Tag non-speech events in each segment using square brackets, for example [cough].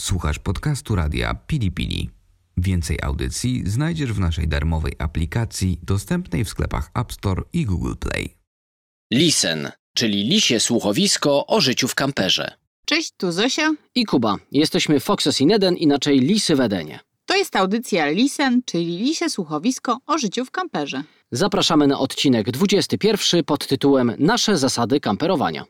Słuchasz podcastu radia Pili Pili. Więcej audycji znajdziesz w naszej darmowej aplikacji dostępnej w sklepach App Store i Google Play. Lisen, czyli lisie słuchowisko o życiu w kamperze. Cześć, tu Zosia. I Kuba. Jesteśmy Foxes in Eden, inaczej Lisy w Edenie. To jest audycja Lisen, czyli lisie słuchowisko o życiu w kamperze. Zapraszamy na odcinek 21 pod tytułem Nasze zasady kamperowania.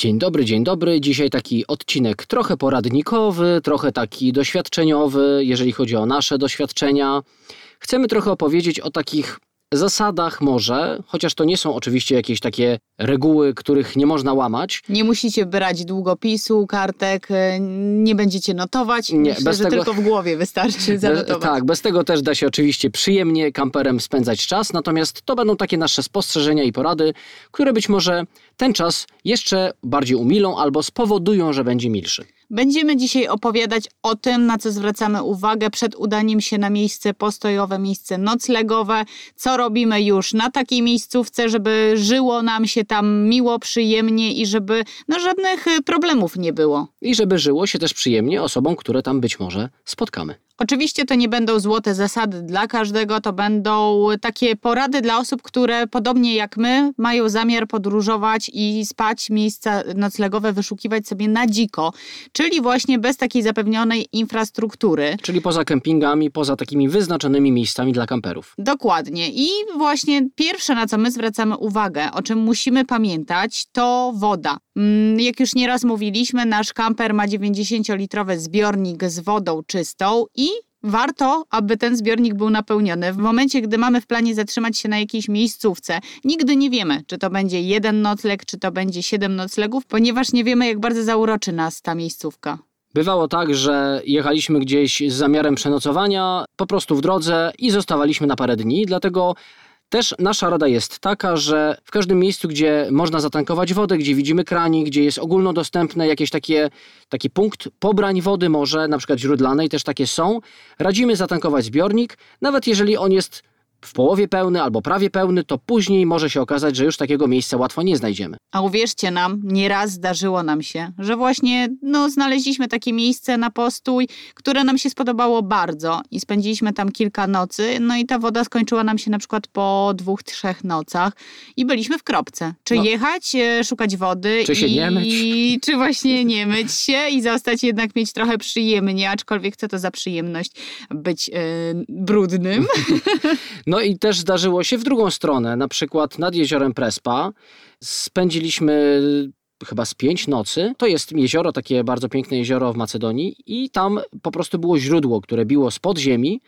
Dzień dobry, dzień dobry. Dzisiaj taki odcinek trochę poradnikowy, trochę taki doświadczeniowy, jeżeli chodzi o nasze doświadczenia. Chcemy trochę opowiedzieć o takich zasadach może, chociaż to nie są oczywiście jakieś takie reguły, których nie można łamać. Nie musicie brać długopisu, kartek, e, nie będziecie notować. Nie, Myślę, bez że tego- tylko w głowie wystarczy zanotować. Tak, bez tego też da się oczywiście przyjemnie kamperem spędzać czas, natomiast to będą takie nasze spostrzeżenia i porady, które być może ten czas jeszcze bardziej umilą albo spowodują, że będzie milszy. Będziemy dzisiaj opowiadać o tym, na co zwracamy uwagę przed udaniem się na miejsce postojowe, miejsce noclegowe, co robimy już na takiej miejscówce, żeby żyło nam się tam miło, przyjemnie i żeby no, żadnych y, problemów nie było. I żeby żyło się też przyjemnie osobom, które tam być może spotkamy. Oczywiście to nie będą złote zasady dla każdego, to będą takie porady dla osób, które podobnie jak my mają zamiar podróżować i spać, miejsca noclegowe wyszukiwać sobie na dziko, czyli właśnie bez takiej zapewnionej infrastruktury. Czyli poza kempingami, poza takimi wyznaczonymi miejscami dla kamperów. Dokładnie. I właśnie pierwsze, na co my zwracamy uwagę, o czym musimy pamiętać, to woda. Mm, Jak już nieraz mówiliśmy, nasz kamper ma 90-litrowy zbiornik z wodą czystą i warto, aby ten zbiornik był napełniony. W momencie, gdy mamy w planie zatrzymać się na jakiejś miejscówce, nigdy nie wiemy, czy to będzie jeden nocleg, czy to będzie siedem noclegów, ponieważ nie wiemy, jak bardzo zauroczy nas ta miejscówka. Bywało tak, że jechaliśmy gdzieś z zamiarem przenocowania, po prostu w drodze i zostawaliśmy na parę dni, dlatego też nasza rada jest taka, że w każdym miejscu, gdzie można zatankować wodę, gdzie widzimy kranik, gdzie jest ogólnodostępne jakieś takie, taki punkt pobrań wody może, na przykład źródlanej też takie są, radzimy zatankować zbiornik, nawet jeżeli on jest w połowie pełny albo prawie pełny, to później może się okazać, że już takiego miejsca łatwo nie znajdziemy. A uwierzcie nam, nieraz zdarzyło nam się, że właśnie no, znaleźliśmy takie miejsce na postój, które nam się spodobało bardzo i spędziliśmy tam kilka nocy, no i ta woda skończyła nam się na przykład po dwóch, trzech nocach i byliśmy w kropce. Czy No. jechać, e, szukać wody Czy się i nie myć? [laughs] czy właśnie nie myć się i zostać jednak mieć trochę przyjemnie, aczkolwiek co to za przyjemność być e, brudnym. [laughs] No i też zdarzyło się w drugą stronę, na przykład nad jeziorem Prespa. Spędziliśmy chyba z pięć nocy. To jest jezioro, takie bardzo piękne jezioro w Macedonii i tam po prostu było źródło, które biło spod ziemi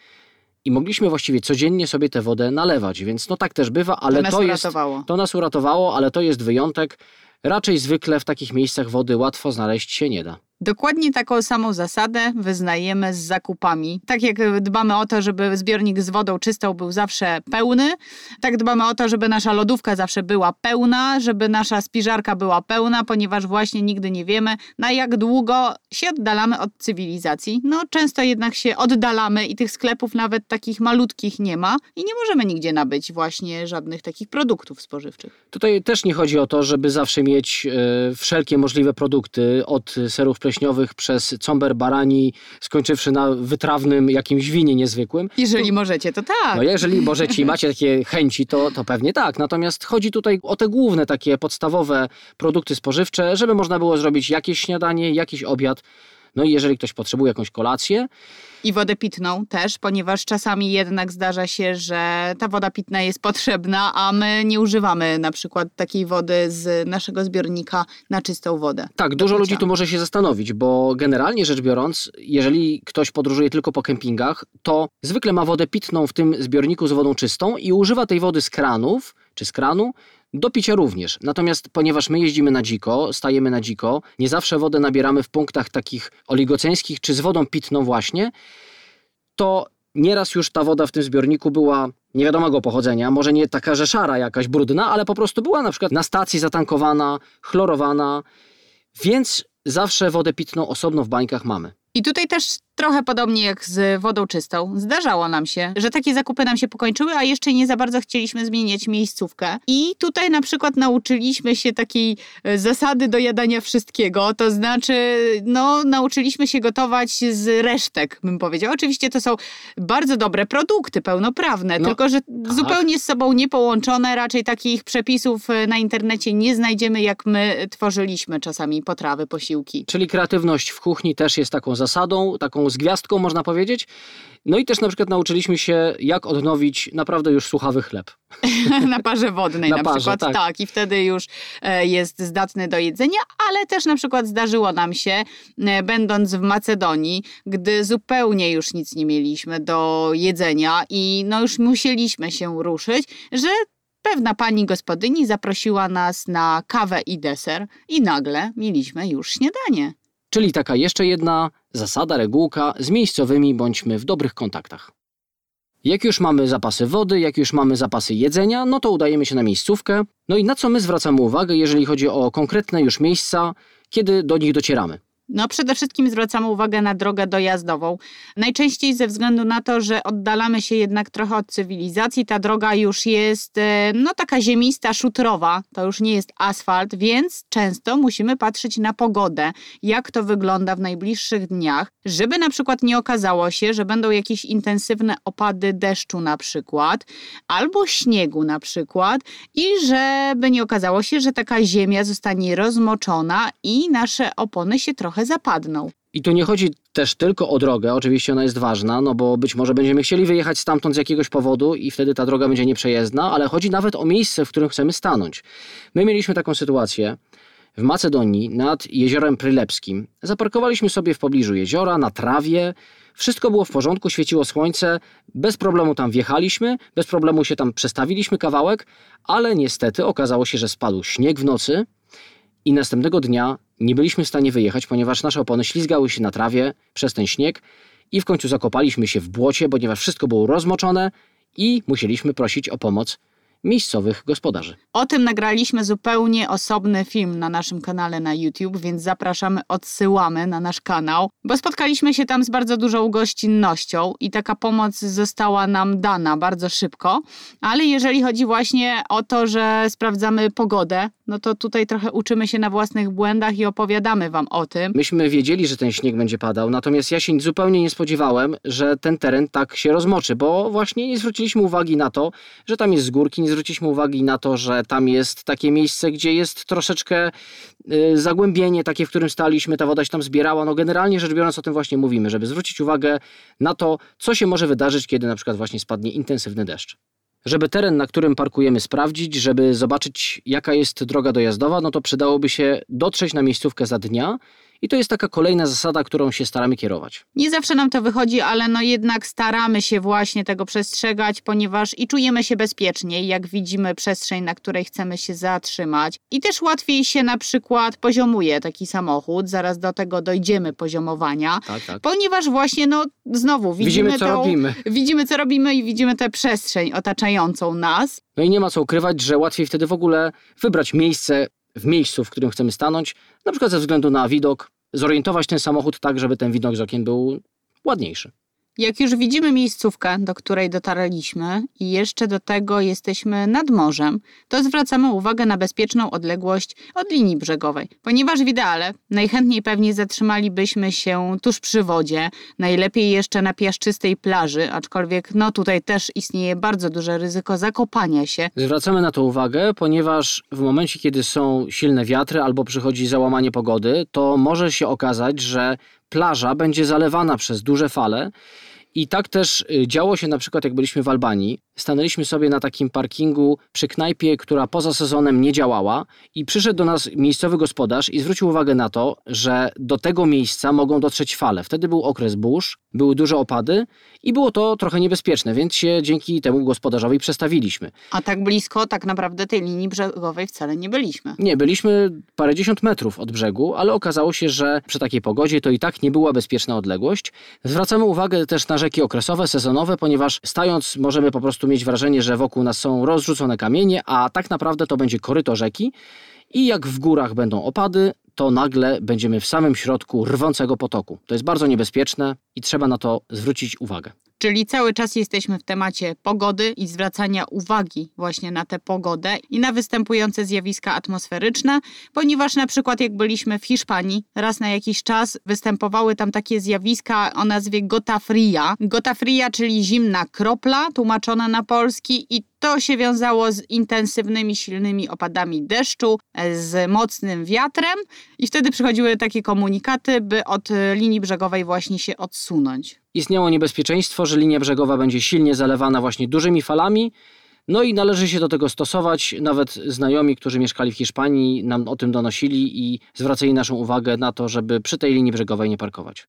i mogliśmy właściwie codziennie sobie tę wodę nalewać, więc no tak też bywa, ale to to jest to nas uratowało, ale to jest wyjątek. Raczej zwykle w takich miejscach wody łatwo znaleźć się nie da. Dokładnie taką samą zasadę wyznajemy z zakupami. Tak jak dbamy o to, żeby zbiornik z wodą czystą był zawsze pełny, tak dbamy o to, żeby nasza lodówka zawsze była pełna, żeby nasza spiżarka była pełna, ponieważ właśnie nigdy nie wiemy, na jak długo się oddalamy od cywilizacji. No, często jednak się oddalamy i tych sklepów nawet takich malutkich nie ma i nie możemy nigdzie nabyć właśnie żadnych takich produktów spożywczych. Tutaj też nie chodzi o to, żeby zawsze mieć e, wszelkie możliwe produkty, od serów przez comber barani, skończywszy na wytrawnym jakimś winie niezwykłym. Jeżeli możecie, to tak. No jeżeli możecie i macie takie chęci, to, to pewnie tak. Natomiast chodzi tutaj o te główne takie podstawowe produkty spożywcze, żeby można było zrobić jakieś śniadanie, jakiś obiad. No i jeżeli ktoś potrzebuje jakąś kolację, I wodę pitną też, ponieważ czasami jednak zdarza się, że ta woda pitna jest potrzebna, a my nie używamy na przykład takiej wody z naszego zbiornika na czystą wodę. Tak, dużo ludzi tu może się zastanowić, bo generalnie rzecz biorąc, jeżeli ktoś podróżuje tylko po kempingach, to zwykle ma wodę pitną w tym zbiorniku z wodą czystą i używa tej wody z kranów czy z kranu do picia również. Natomiast ponieważ my jeździmy na dziko, stajemy na dziko, nie zawsze wodę nabieramy w punktach takich oligoceńskich czy z wodą pitną właśnie, to nieraz już ta woda w tym zbiorniku była niewiadomego pochodzenia, może nie taka, że szara jakaś brudna, ale po prostu była na przykład na stacji zatankowana, chlorowana, więc zawsze wodę pitną osobno w bańkach mamy. I tutaj też trochę podobnie jak z wodą czystą. Zdarzało nam się, że takie zakupy nam się pokończyły, a jeszcze nie za bardzo chcieliśmy zmieniać miejscówkę. I tutaj na przykład nauczyliśmy się takiej e, zasady dojadania wszystkiego, to znaczy, no, nauczyliśmy się gotować z resztek, bym powiedział. Oczywiście to są bardzo dobre produkty, pełnoprawne, No, tylko że tak. zupełnie z sobą niepołączone, raczej takich przepisów e, na internecie nie znajdziemy, jak my tworzyliśmy czasami potrawy, posiłki. Czyli kreatywność w kuchni też jest taką zasadą, taką z gwiazdką można powiedzieć. No i też na przykład nauczyliśmy się, jak odnowić naprawdę już suchawy chleb. [laughs] na parze wodnej na, Na parze, przykład. tak. i wtedy już e, jest zdatny do jedzenia, ale też na przykład zdarzyło nam się, e, będąc w Macedonii, gdy zupełnie już nic nie mieliśmy do jedzenia i no już musieliśmy się ruszyć, że pewna pani gospodyni zaprosiła nas na kawę i deser i nagle mieliśmy już śniadanie. Czyli taka jeszcze jedna zasada, regułka, z miejscowymi bądźmy w dobrych kontaktach. Jak już mamy zapasy wody, jak już mamy zapasy jedzenia, no to udajemy się na miejscówkę. No i na co my zwracamy uwagę, jeżeli chodzi o konkretne już miejsca, kiedy do nich docieramy? No, przede wszystkim zwracamy uwagę na drogę dojazdową. Najczęściej ze względu na to, że oddalamy się jednak trochę od cywilizacji, ta droga już jest e, no taka ziemista, szutrowa, to już nie jest asfalt, więc często musimy patrzeć na pogodę, jak to wygląda w najbliższych dniach, żeby na przykład nie okazało się, że będą jakieś intensywne opady deszczu na przykład, albo śniegu na przykład i żeby nie okazało się, że taka ziemia zostanie rozmoczona i nasze opony się trochę zapadną. I tu nie chodzi też tylko o drogę, oczywiście ona jest ważna, no bo być może będziemy chcieli wyjechać stamtąd z jakiegoś powodu i wtedy ta droga będzie nieprzejezdna, ale chodzi nawet o miejsce, w którym chcemy stanąć. My mieliśmy taką sytuację w Macedonii nad jeziorem Prylepskim. Zaparkowaliśmy sobie w pobliżu jeziora, na trawie, wszystko było w porządku, świeciło słońce, bez problemu tam wjechaliśmy, bez problemu się tam przestawiliśmy kawałek, ale niestety okazało się, że spadł śnieg w nocy, i następnego dnia nie byliśmy w stanie wyjechać, ponieważ nasze opony ślizgały się na trawie przez ten śnieg i w końcu zakopaliśmy się w błocie, ponieważ wszystko było rozmoczone i musieliśmy prosić o pomoc miejscowych gospodarzy. O tym nagraliśmy zupełnie osobny film na naszym kanale na YouTube, więc zapraszamy, odsyłamy na nasz kanał, bo spotkaliśmy się tam z bardzo dużą gościnnością i taka pomoc została nam dana bardzo szybko. Ale jeżeli chodzi właśnie o to, że sprawdzamy pogodę, no to tutaj trochę uczymy się na własnych błędach i opowiadamy Wam o tym. Myśmy wiedzieli, że ten śnieg będzie padał, natomiast ja się zupełnie nie spodziewałem, że ten teren tak się rozmoczy, bo właśnie nie zwróciliśmy uwagi na to, że tam jest z górki, nie zwróciliśmy uwagi na to, że tam jest takie miejsce, gdzie jest troszeczkę y, zagłębienie takie, w którym staliśmy, ta woda się tam zbierała. No generalnie rzecz biorąc o tym właśnie mówimy, żeby zwrócić uwagę na to, co się może wydarzyć, kiedy na przykład właśnie spadnie intensywny deszcz. Żeby teren, na którym parkujemy, sprawdzić, żeby zobaczyć, jaka jest droga dojazdowa, no to przydałoby się dotrzeć na miejscówkę za dnia. I to jest taka kolejna zasada, którą się staramy kierować. Nie zawsze nam to wychodzi, ale no jednak staramy się właśnie tego przestrzegać, ponieważ i czujemy się bezpieczniej, jak widzimy przestrzeń, na której chcemy się zatrzymać. I też łatwiej się na przykład poziomuje taki samochód, zaraz do tego dojdziemy poziomowania, Tak, tak. ponieważ właśnie no znowu widzimy, Widzimy, co tą, robimy. widzimy co robimy i widzimy tę przestrzeń otaczającą nas. No i nie ma co ukrywać, że łatwiej wtedy w ogóle wybrać miejsce w miejscu, w którym chcemy stanąć, na przykład ze względu na widok, zorientować ten samochód tak, żeby ten widok z okien był ładniejszy. Jak już widzimy miejscówkę, do której dotarliśmy i jeszcze do tego jesteśmy nad morzem, to zwracamy uwagę na bezpieczną odległość od linii brzegowej. Ponieważ w ideale najchętniej pewnie zatrzymalibyśmy się tuż przy wodzie, najlepiej jeszcze na piaszczystej plaży, aczkolwiek no tutaj też istnieje bardzo duże ryzyko zakopania się. Zwracamy na to uwagę, ponieważ w momencie, kiedy są silne wiatry albo przychodzi załamanie pogody, to może się okazać, że plaża będzie zalewana przez duże fale. I tak też y, działo się na przykład, jak byliśmy w Albanii. Stanęliśmy sobie na takim parkingu przy knajpie, która poza sezonem nie działała, i przyszedł do nas miejscowy gospodarz i zwrócił uwagę na to, że do tego miejsca mogą dotrzeć fale. Wtedy był okres burz, były duże opady i było to trochę niebezpieczne, więc się dzięki temu gospodarzowi przestawiliśmy. A tak blisko tak naprawdę tej linii brzegowej wcale nie byliśmy. Nie, byliśmy parędziesiąt metrów od brzegu, ale okazało się, że przy takiej pogodzie to i tak nie była bezpieczna odległość. Zwracamy uwagę też na rzeki okresowe, sezonowe, ponieważ stając możemy po prostu mieć wrażenie, że wokół nas są rozrzucone kamienie, a tak naprawdę to będzie koryto rzeki. I jak w górach będą opady, to nagle będziemy w samym środku rwącego potoku. To jest bardzo niebezpieczne i trzeba na to zwrócić uwagę. Czyli cały czas jesteśmy w temacie pogody i zwracania uwagi właśnie na tę pogodę i na występujące zjawiska atmosferyczne, ponieważ na przykład jak byliśmy w Hiszpanii, raz na jakiś czas występowały tam takie zjawiska o nazwie gota fria. Gota fria, czyli zimna kropla, tłumaczona na polski i to się wiązało z intensywnymi, silnymi opadami deszczu, z mocnym wiatrem i wtedy przychodziły takie komunikaty, by od linii brzegowej właśnie się odsunąć. Istniało niebezpieczeństwo, że linia brzegowa będzie silnie zalewana właśnie dużymi falami, no i należy się do tego stosować. Nawet znajomi, którzy mieszkali w Hiszpanii, nam o tym donosili i zwracali naszą uwagę na to, żeby przy tej linii brzegowej nie parkować.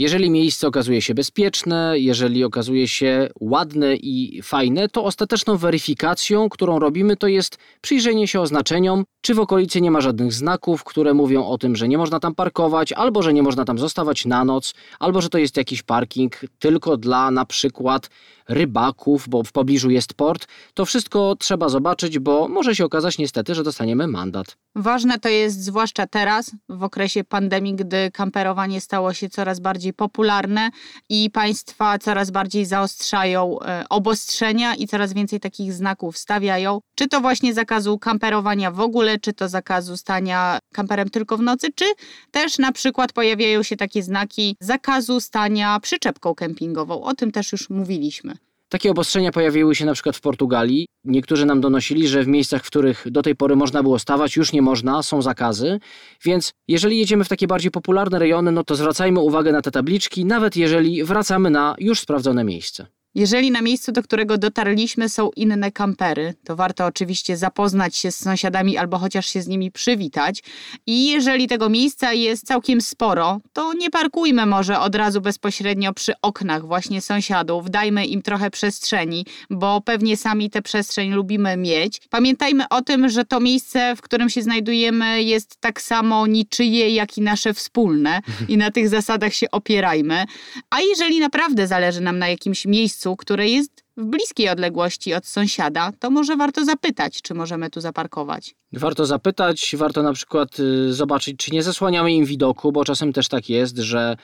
Jeżeli miejsce okazuje się bezpieczne, jeżeli okazuje się ładne i fajne, to ostateczną weryfikacją, którą robimy, to jest przyjrzenie się oznaczeniom, czy w okolicy nie ma żadnych znaków, które mówią o tym, że nie można tam parkować, albo że nie można tam zostawać na noc, albo że to jest jakiś parking tylko dla na przykład rybaków, bo w pobliżu jest port. To wszystko trzeba zobaczyć, bo może się okazać niestety, że dostaniemy mandat. Ważne to jest zwłaszcza teraz, w okresie pandemii, gdy kamperowanie stało się coraz bardziej popularne i państwa coraz bardziej zaostrzają e, obostrzenia i coraz więcej takich znaków stawiają. Czy to właśnie zakazu kamperowania w ogóle, czy to zakazu stania kamperem tylko w nocy, czy też na przykład pojawiają się takie znaki zakazu stania przyczepką kempingową. O tym też już mówiliśmy. Takie obostrzenia pojawiły się na przykład w Portugalii. Niektórzy nam donosili, że w miejscach, w których do tej pory można było stawać, już nie można, są zakazy. Więc jeżeli jedziemy w takie bardziej popularne rejony, no to zwracajmy uwagę na te tabliczki, nawet jeżeli wracamy na już sprawdzone miejsce. Jeżeli na miejscu, do którego dotarliśmy, są inne kampery, to warto oczywiście zapoznać się z sąsiadami albo chociaż się z nimi przywitać. I jeżeli tego miejsca jest całkiem sporo, to nie parkujmy może od razu bezpośrednio przy oknach właśnie sąsiadów. Dajmy im trochę przestrzeni, bo pewnie sami tę przestrzeń lubimy mieć. Pamiętajmy o tym, że to miejsce, w którym się znajdujemy, jest tak samo niczyje, jak i nasze wspólne [laughs] i na tych zasadach się opierajmy. A jeżeli naprawdę zależy nam na jakimś miejscu, miejscu, które jest w bliskiej odległości od sąsiada, to może warto zapytać, czy możemy tu zaparkować. Warto zapytać, warto na przykład y, zobaczyć, czy nie zasłaniamy im widoku, bo czasem też tak jest, że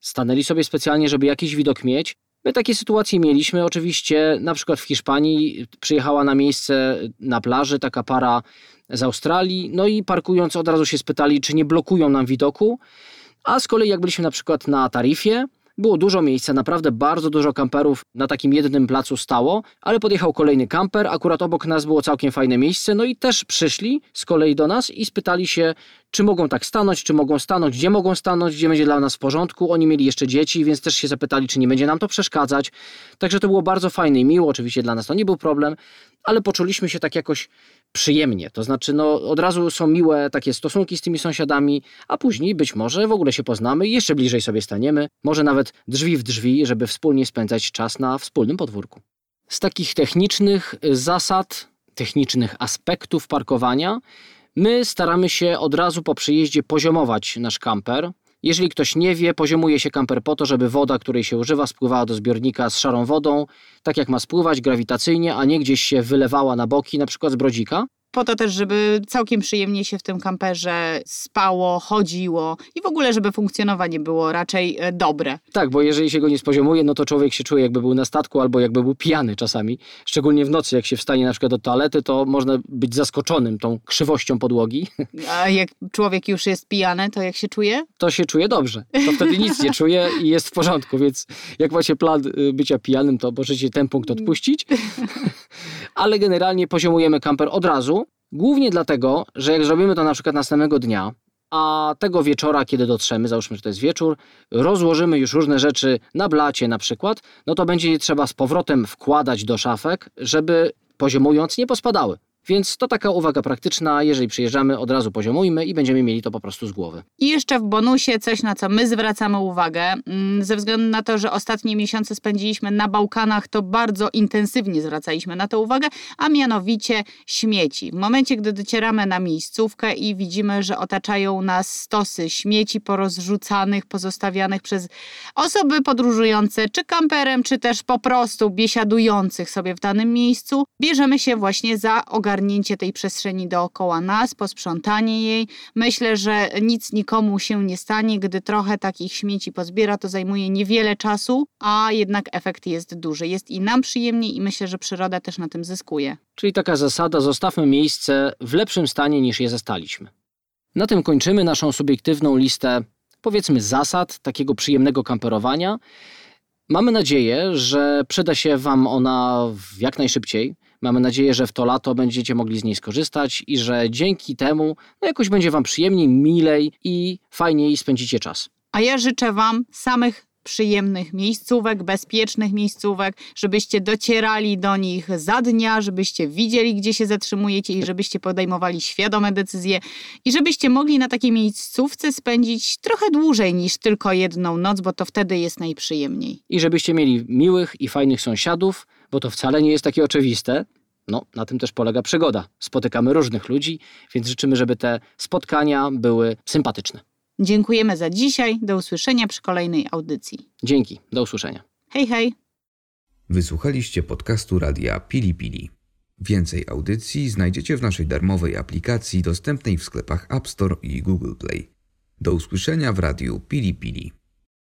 stanęli sobie specjalnie, żeby jakiś widok mieć. My takie sytuacje mieliśmy. Oczywiście na przykład w Hiszpanii przyjechała na miejsce na plaży taka para z Australii, no i parkując od razu się spytali, czy nie blokują nam widoku. A z kolei jak byliśmy na przykład na Tarifie, było dużo miejsca, naprawdę bardzo dużo kamperów na takim jednym placu stało, ale podjechał kolejny kamper, akurat obok nas było całkiem fajne miejsce, no i też przyszli z kolei do nas i spytali się, czy mogą tak stanąć, czy mogą stanąć, gdzie mogą stanąć, gdzie będzie dla nas w porządku. Oni mieli jeszcze dzieci, więc też się zapytali, czy nie będzie nam to przeszkadzać. Także to było bardzo fajne i miło, oczywiście dla nas to nie był problem, ale poczuliśmy się tak jakoś przyjemnie. To znaczy, no, od razu są miłe takie stosunki z tymi sąsiadami, a później być może w ogóle się poznamy i jeszcze bliżej sobie staniemy, może nawet drzwi w drzwi, żeby wspólnie spędzać czas na wspólnym podwórku. Z takich technicznych zasad, technicznych aspektów parkowania, my staramy się od razu po przyjeździe poziomować nasz kamper. Jeżeli ktoś nie wie, poziomuje się kamper po to, żeby woda, której się używa, spływała do zbiornika z szarą wodą, tak jak ma spływać grawitacyjnie, a nie gdzieś się wylewała na boki, na przykład z brodzika po to też, żeby całkiem przyjemnie się w tym kamperze spało, chodziło i w ogóle, żeby funkcjonowanie było raczej e, dobre. Tak, bo jeżeli się go nie spoziomuje, no to człowiek się czuje jakby był na statku albo jakby był pijany czasami. Szczególnie w nocy, jak się wstanie na przykład do toalety, to można być zaskoczonym tą krzywością podłogi. [laughs] A jak człowiek już jest pijany, to jak się czuje? To się czuje dobrze. To wtedy nic nie czuje i jest w porządku, więc jak macie plan y, bycia pijanym, to możecie ten punkt odpuścić. [laughs] Ale generalnie poziomujemy kamper od razu, Głównie dlatego, że jak zrobimy to na przykład następnego dnia, a tego wieczora, kiedy dotrzemy, załóżmy, że to jest wieczór, rozłożymy już różne rzeczy na blacie na przykład, no to będzie je trzeba z powrotem wkładać do szafek, żeby poziomując nie pospadały. Więc to taka uwaga praktyczna, jeżeli przyjeżdżamy, od razu poziomujmy i będziemy mieli to po prostu z głowy. I jeszcze w bonusie coś, na co my zwracamy uwagę, mm, ze względu na to, że ostatnie miesiące spędziliśmy na Bałkanach, to bardzo intensywnie zwracaliśmy na to uwagę, a mianowicie śmieci. W momencie, gdy docieramy na miejscówkę i widzimy, że otaczają nas stosy śmieci porozrzucanych, pozostawianych przez osoby podróżujące, czy kamperem, czy też po prostu biesiadujących sobie w danym miejscu, bierzemy się właśnie za ogarnięcie ogarnięcie tej przestrzeni dookoła nas, posprzątanie jej. Myślę, że nic nikomu się nie stanie, gdy trochę takich śmieci pozbiera, to zajmuje niewiele czasu, a jednak efekt jest duży. Jest i nam przyjemniej i myślę, że przyroda też na tym zyskuje. Czyli taka zasada, zostawmy miejsce w lepszym stanie niż je zastaliśmy. Na tym kończymy naszą subiektywną listę, powiedzmy, zasad takiego przyjemnego kamperowania. Mamy nadzieję, że przyda się Wam ona jak najszybciej. Mamy nadzieję, że w to lato będziecie mogli z niej skorzystać i że dzięki temu no jakoś będzie Wam przyjemniej, milej i fajniej spędzicie czas. A ja życzę Wam samych przyjemnych miejscówek, bezpiecznych miejscówek, żebyście docierali do nich za dnia, żebyście widzieli, gdzie się zatrzymujecie i żebyście podejmowali świadome decyzje i żebyście mogli na takiej miejscówce spędzić trochę dłużej niż tylko jedną noc, bo to wtedy jest najprzyjemniej. I żebyście mieli miłych i fajnych sąsiadów, bo to wcale nie jest takie oczywiste. No, na tym też polega przygoda. Spotykamy różnych ludzi, więc życzymy, żeby te spotkania były sympatyczne. Dziękujemy za dzisiaj. Do usłyszenia przy kolejnej audycji. Dzięki. Do usłyszenia. Hej, hej. Wysłuchaliście podcastu radia Pili Pili. Więcej audycji znajdziecie w naszej darmowej aplikacji dostępnej w sklepach App Store i Google Play. Do usłyszenia w radiu Pili Pili.